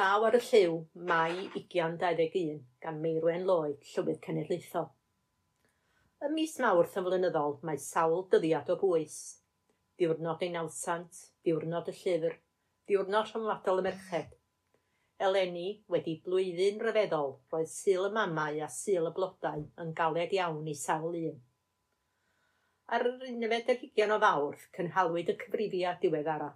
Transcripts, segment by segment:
Llaw ar y Lliw, Mai 2021, gan Meirwen Lloyd, Llywydd Cenedlaethol. Y mis Mawrth yn flynyddol mae sawl dyddiad o bwys. Diwrnod ein awsant, diwrnod y llyfr, diwrnod rhwngwladol y merched. Eleni wedi blwyddyn ryfeddol roedd syl y mamau a syl y blodau yn galed iawn i sawl un. Ar yr 11 o fawrth cynhalwyd y cyfrifiad diweddara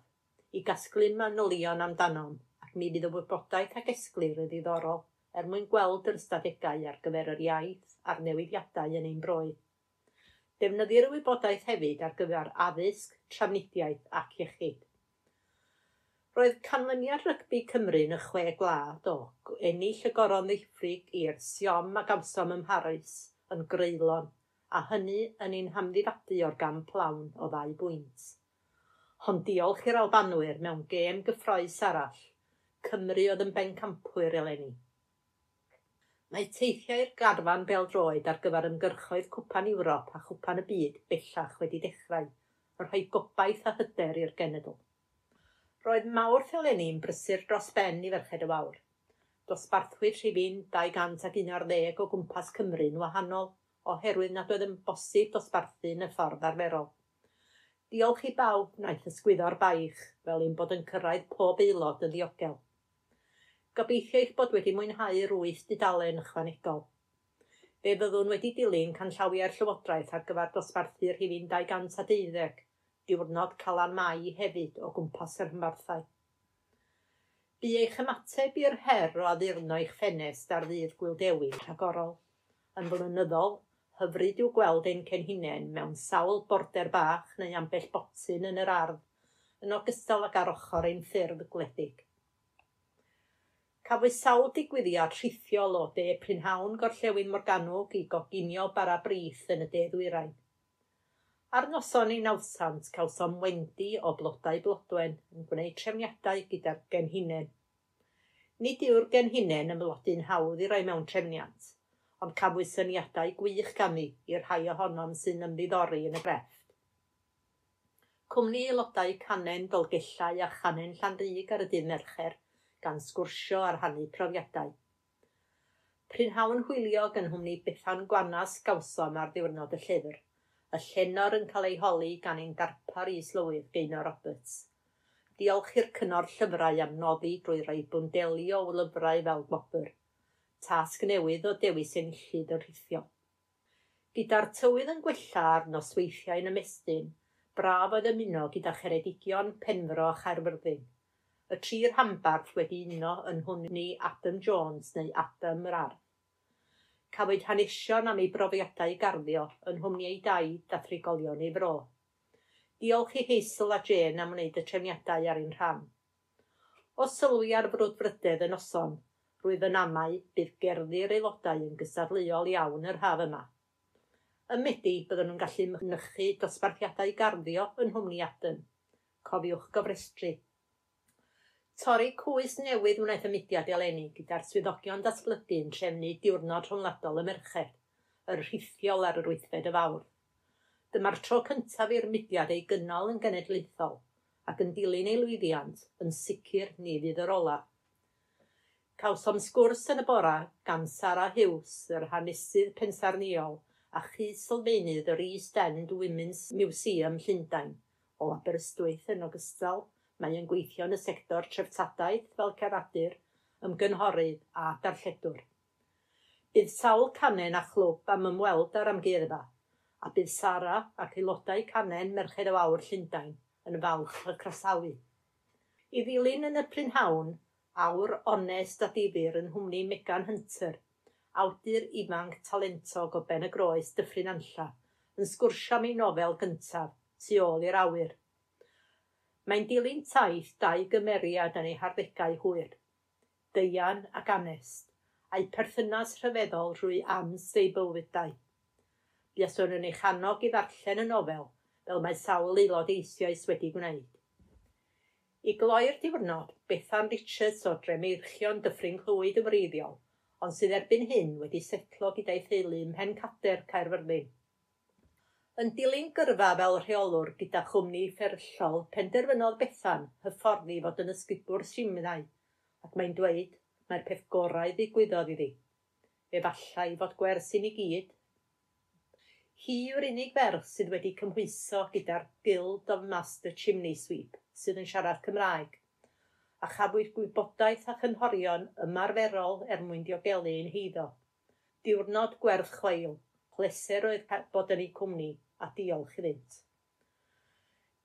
i gasglu manylion amdanom mi fydd y wybodaeth ac esglir yn ddiddorol er mwyn gweld yr ystadegau ar gyfer yr iaith a'r newidiadau yn ein broi. Defnyddir y wybodaeth hefyd ar gyfer addysg, trafnidiaeth ac iechyd. Roedd canlyniad rygbi Cymru yn y chwe glad o ennill y goron ddiffrig i'r siom ac amsom ymharus yn greulon a hynny yn ein hamddifadu o'r gam plawn o ddau bwynt. Hon diolch i'r Albanwyr mewn gêm gyffroes arall Cymru oedd yn bencampwyr eleni. Mae teithiau'r garfan beldroed ar gyfer ymgyrchoedd Cwpan Ewrop a Chwpan y Byd bellach wedi dechrau, yn rhoi gobaith a hyder i'r genedl. Roedd mawrth eleni'n brysur dros ben i ferched y wawr. Dosbarthwyd rhifin 211 o gwmpas Cymru'n wahanol, oherwydd nad oedd yn bosib dosbarthu yn y ffordd arferol. Diolch i bawb wnaeth ysgwyddo'r baich fel ein bod yn cyrraedd pob aelod yn ddiogel. Gobeithio eich bod wedi mwynhau'r wyth dudalen ychwanegol. Fe fyddwn wedi dilyn canllawiau'r Llywodraeth ar gyfer dosbarthu rhifin 212, diwrnod Calan Mai hefyd o gwmpas yr hymbarthau. Bu eich ymateb i'r her o addurno eich ffenest ar ddydd gwildewin rhagorol. Yn flynyddol, hyfryd i'w gweld ein cenhunen mewn sawl border bach neu ambell botyn yn yr ardd, yn ogystal ag ar ochr ein ffyrdd gwledig. Cafwyd sawl digwyddiad rhithiol o de prynhawn gorllewin morganwg i goginio bara brith yn y de ddwyrain. Ar noson ei nawsant cawsom wendi o blodau blodwen yn gwneud trefniadau gyda'r genhinen. Nid yw'r genhinen blodyn hawdd i roi mewn trefniant, ond cafwyd syniadau gwych ganddi i'r rhai ohonom sy'n ymddiddori yn y grefft cwmni aelodau Canen Dolgellau a Chanen Llanrug ar y dydd mercher gan sgwrsio ar rhannu profiadau. Prynhawn hwyliog yn hwmni Bethan Gwanas Gawsom ar ddiwrnod y llyfr. Y llenor yn cael ei holi gan ein darpar is-lywydd Gaino Roberts. Diolch i'r cynnor llyfrau am noddi drwy roi bwndeli o lyfrau fel gwobr. Tasg newydd o dewis enillyd o rhithio. Gyda'r tywydd yn gwella ar nosweithiau yn ymestyn, braf oedd ymuno gyda cheredigion Penfro a Chaerfyrddin, y tri hambarth wedi uno yn hwni Adam Jones neu Adam yr Arth. Cafwyd hanesion am ei brofiadau garddio yn hwmni ei dau dathrigolion ei fro. Diolch i Hazel a Jane am wneud y trefniadau ar un rhan. O sylwi ar brwdfrydedd y noson, rwydd yn amau bydd gerddi'r aelodau yn gysafleol iawn yr haf yma. Y medi byddwn nhw'n gallu mynychu dosbarthiadau garddio yn hwmni adyn. Cofiwch gofrestru Torri cwys newydd wnaeth y mudiad eleni gyda'r swyddogion datblygu yn trefnu diwrnod rhwngladol y merched, yr rhithiol ar yr wythfed y fawr. Dyma'r tro cyntaf i'r mudiad ei gynnal yn genedlaethol ac yn dilyn ei lwyddiant yn sicr ni fydd yr ola. Cawsom sgwrs yn y bora gan Sara Hughes, yr hanesydd pensarniol, a chi sylfaenydd yr East End Women's Museum Llundain o Aberystwyth yn ogystal Mae yn gweithio yn y sector treftadaeth fel ceradur, ymgynghorydd a darlledwr. Bydd sawl canen a chlwb am ymweld ar amgueddfa, a bydd Sara ac aelodau canen Merched y Wawr Llundain yn falch y crasawu. I ddilyn yn y prynhawn, awr onest a difyr yn hwmni Megan Hunter, awdur ifanc talentog o Ben y Groes Dyffryn Anlla, yn sgwrsio am ei nofel gyntaf, tu ôl i'r awyr. Mae'n dilyn taith dau gymeriad yn ei harddegau hwyr, deian ac anest, a'i perthynas rhyfeddol rwy am ei bywydau. Buaswn yn ei chanog i ddarllen y nofel fel mae sawl aelod eisoes wedi gwneud. I gloi'r diwrnod, Bethan Richards o Dremeirchion Dyffryn Clwyd yn wreiddiol, ond sydd erbyn hyn wedi setlo gyda'i theulu ym Mhencader Caerfyrddin. Yn dilyn gyrfa fel rheolwr gyda chwmni fferyllol, penderfynodd Bethan hyfforddi fod yn ysgubwr simnau, ac mae'n dweud mae'r peth gorau ddigwyddodd iddi. Efallai fod gwers i gyd. Hi yw'r unig ferch sydd wedi cymhwyso gyda'r Guild of Master Chimney Sweep sydd yn siarad Cymraeg, a chafwyd gwybodaeth a chynhorion ymarferol er mwyn diogelu ein heiddo. Diwrnod gwerth chweil, Pleser oedd bod yn ei cwmni a diolch iddynt.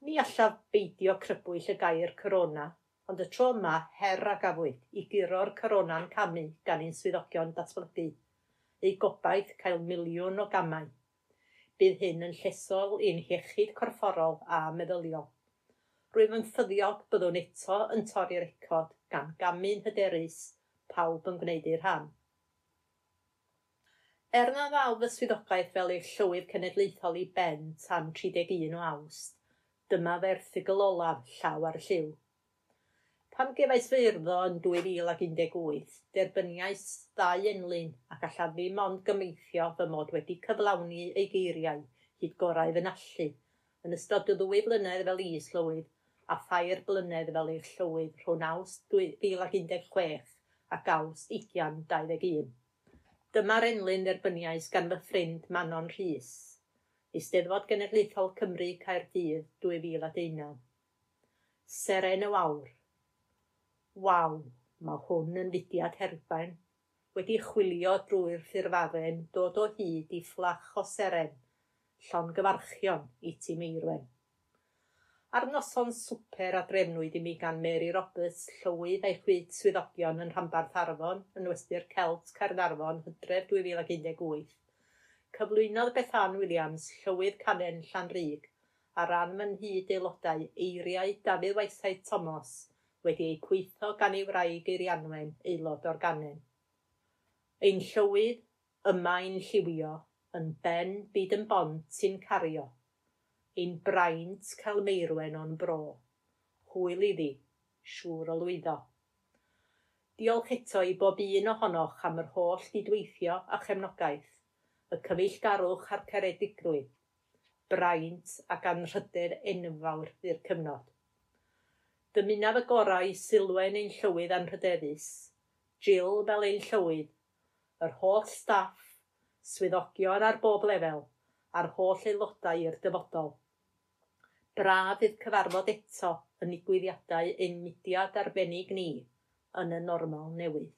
Ni allaf beidio crybwyll y gair corona, ond y tro yma her a gafwyd i guro'r corona'n camu gan ein swyddogion datblygu. Ei gobaith cael miliwn o gamau. Bydd hyn yn llesol i'n hiechyd corfforol a meddyliol. Rwy'n yn ffyddiog byddwn eto yn torri'r record gan gamu'n hyderus pawb yn gwneud ei rhan. Er na ddaw fy swyddogaeth fel ei llywydd cenedlaethol i ben tan 31 o awst, dyma fy erthigl olaf llaw ar y lliw. Pam gefais fy urddo yn 2018, derbyniais ddau enlyn ac alla ddim ond gymeithio fy mod wedi cyflawni ei geiriau hyd gorau fy nallu, yn ystod y ddwy flynedd fel is llywydd a thair blynedd fel eich llywydd rhwng awst 2016 ac awst 2021. Dyma'r enlyn derbyniais gan fy ffrind Manon Rhys. Eisteddfod Genedlaethol Cymru Caerdydd 2019. Seren y Wawr. Waw, mae hwn yn fudiad herbain. Wedi chwilio drwy'r ffurfafen dod o hyd i fflach o seren, llongyfarchion i ti meirwen. Ar noson swper a drefnwyd i mi gan Mary Roberts, llywydd a'i chwyd swyddogion yn Rhambarth Arfon yn westur Celt Caernarfon hydref 2018, cyflwynodd Bethan Williams, llywydd Canen Llanrug, a ran mewn hyd aelodau eiriau Dafydd Waisau Thomas wedi eu gweitho gan ei wraig Eirianwen, aelod o'r Ganen. Ein llywydd, yma'n lliwio, yn ben byd yn bont sy'n cario – ein braint cael meirwen o'n bro. Hwyl iddi, siŵr o lwyddo. Diolch eto i bob un ohonoch am yr holl didweithio a chefnogaeth, y cyfeillgarwch a'r caredigrwydd, braint ac anrhydedd enfawr i'r cyfnod. Dymunaf y gorau i sylwen ein llywydd anrhydeddus, Jill fel ein llywydd, yr holl staff, swyddogion ar bob lefel – a'r holl aelodau i'r dyfodol. Braf fydd cyfarfod eto yn digwyddiadau ein mudiad arbennig ni yn y normal newydd.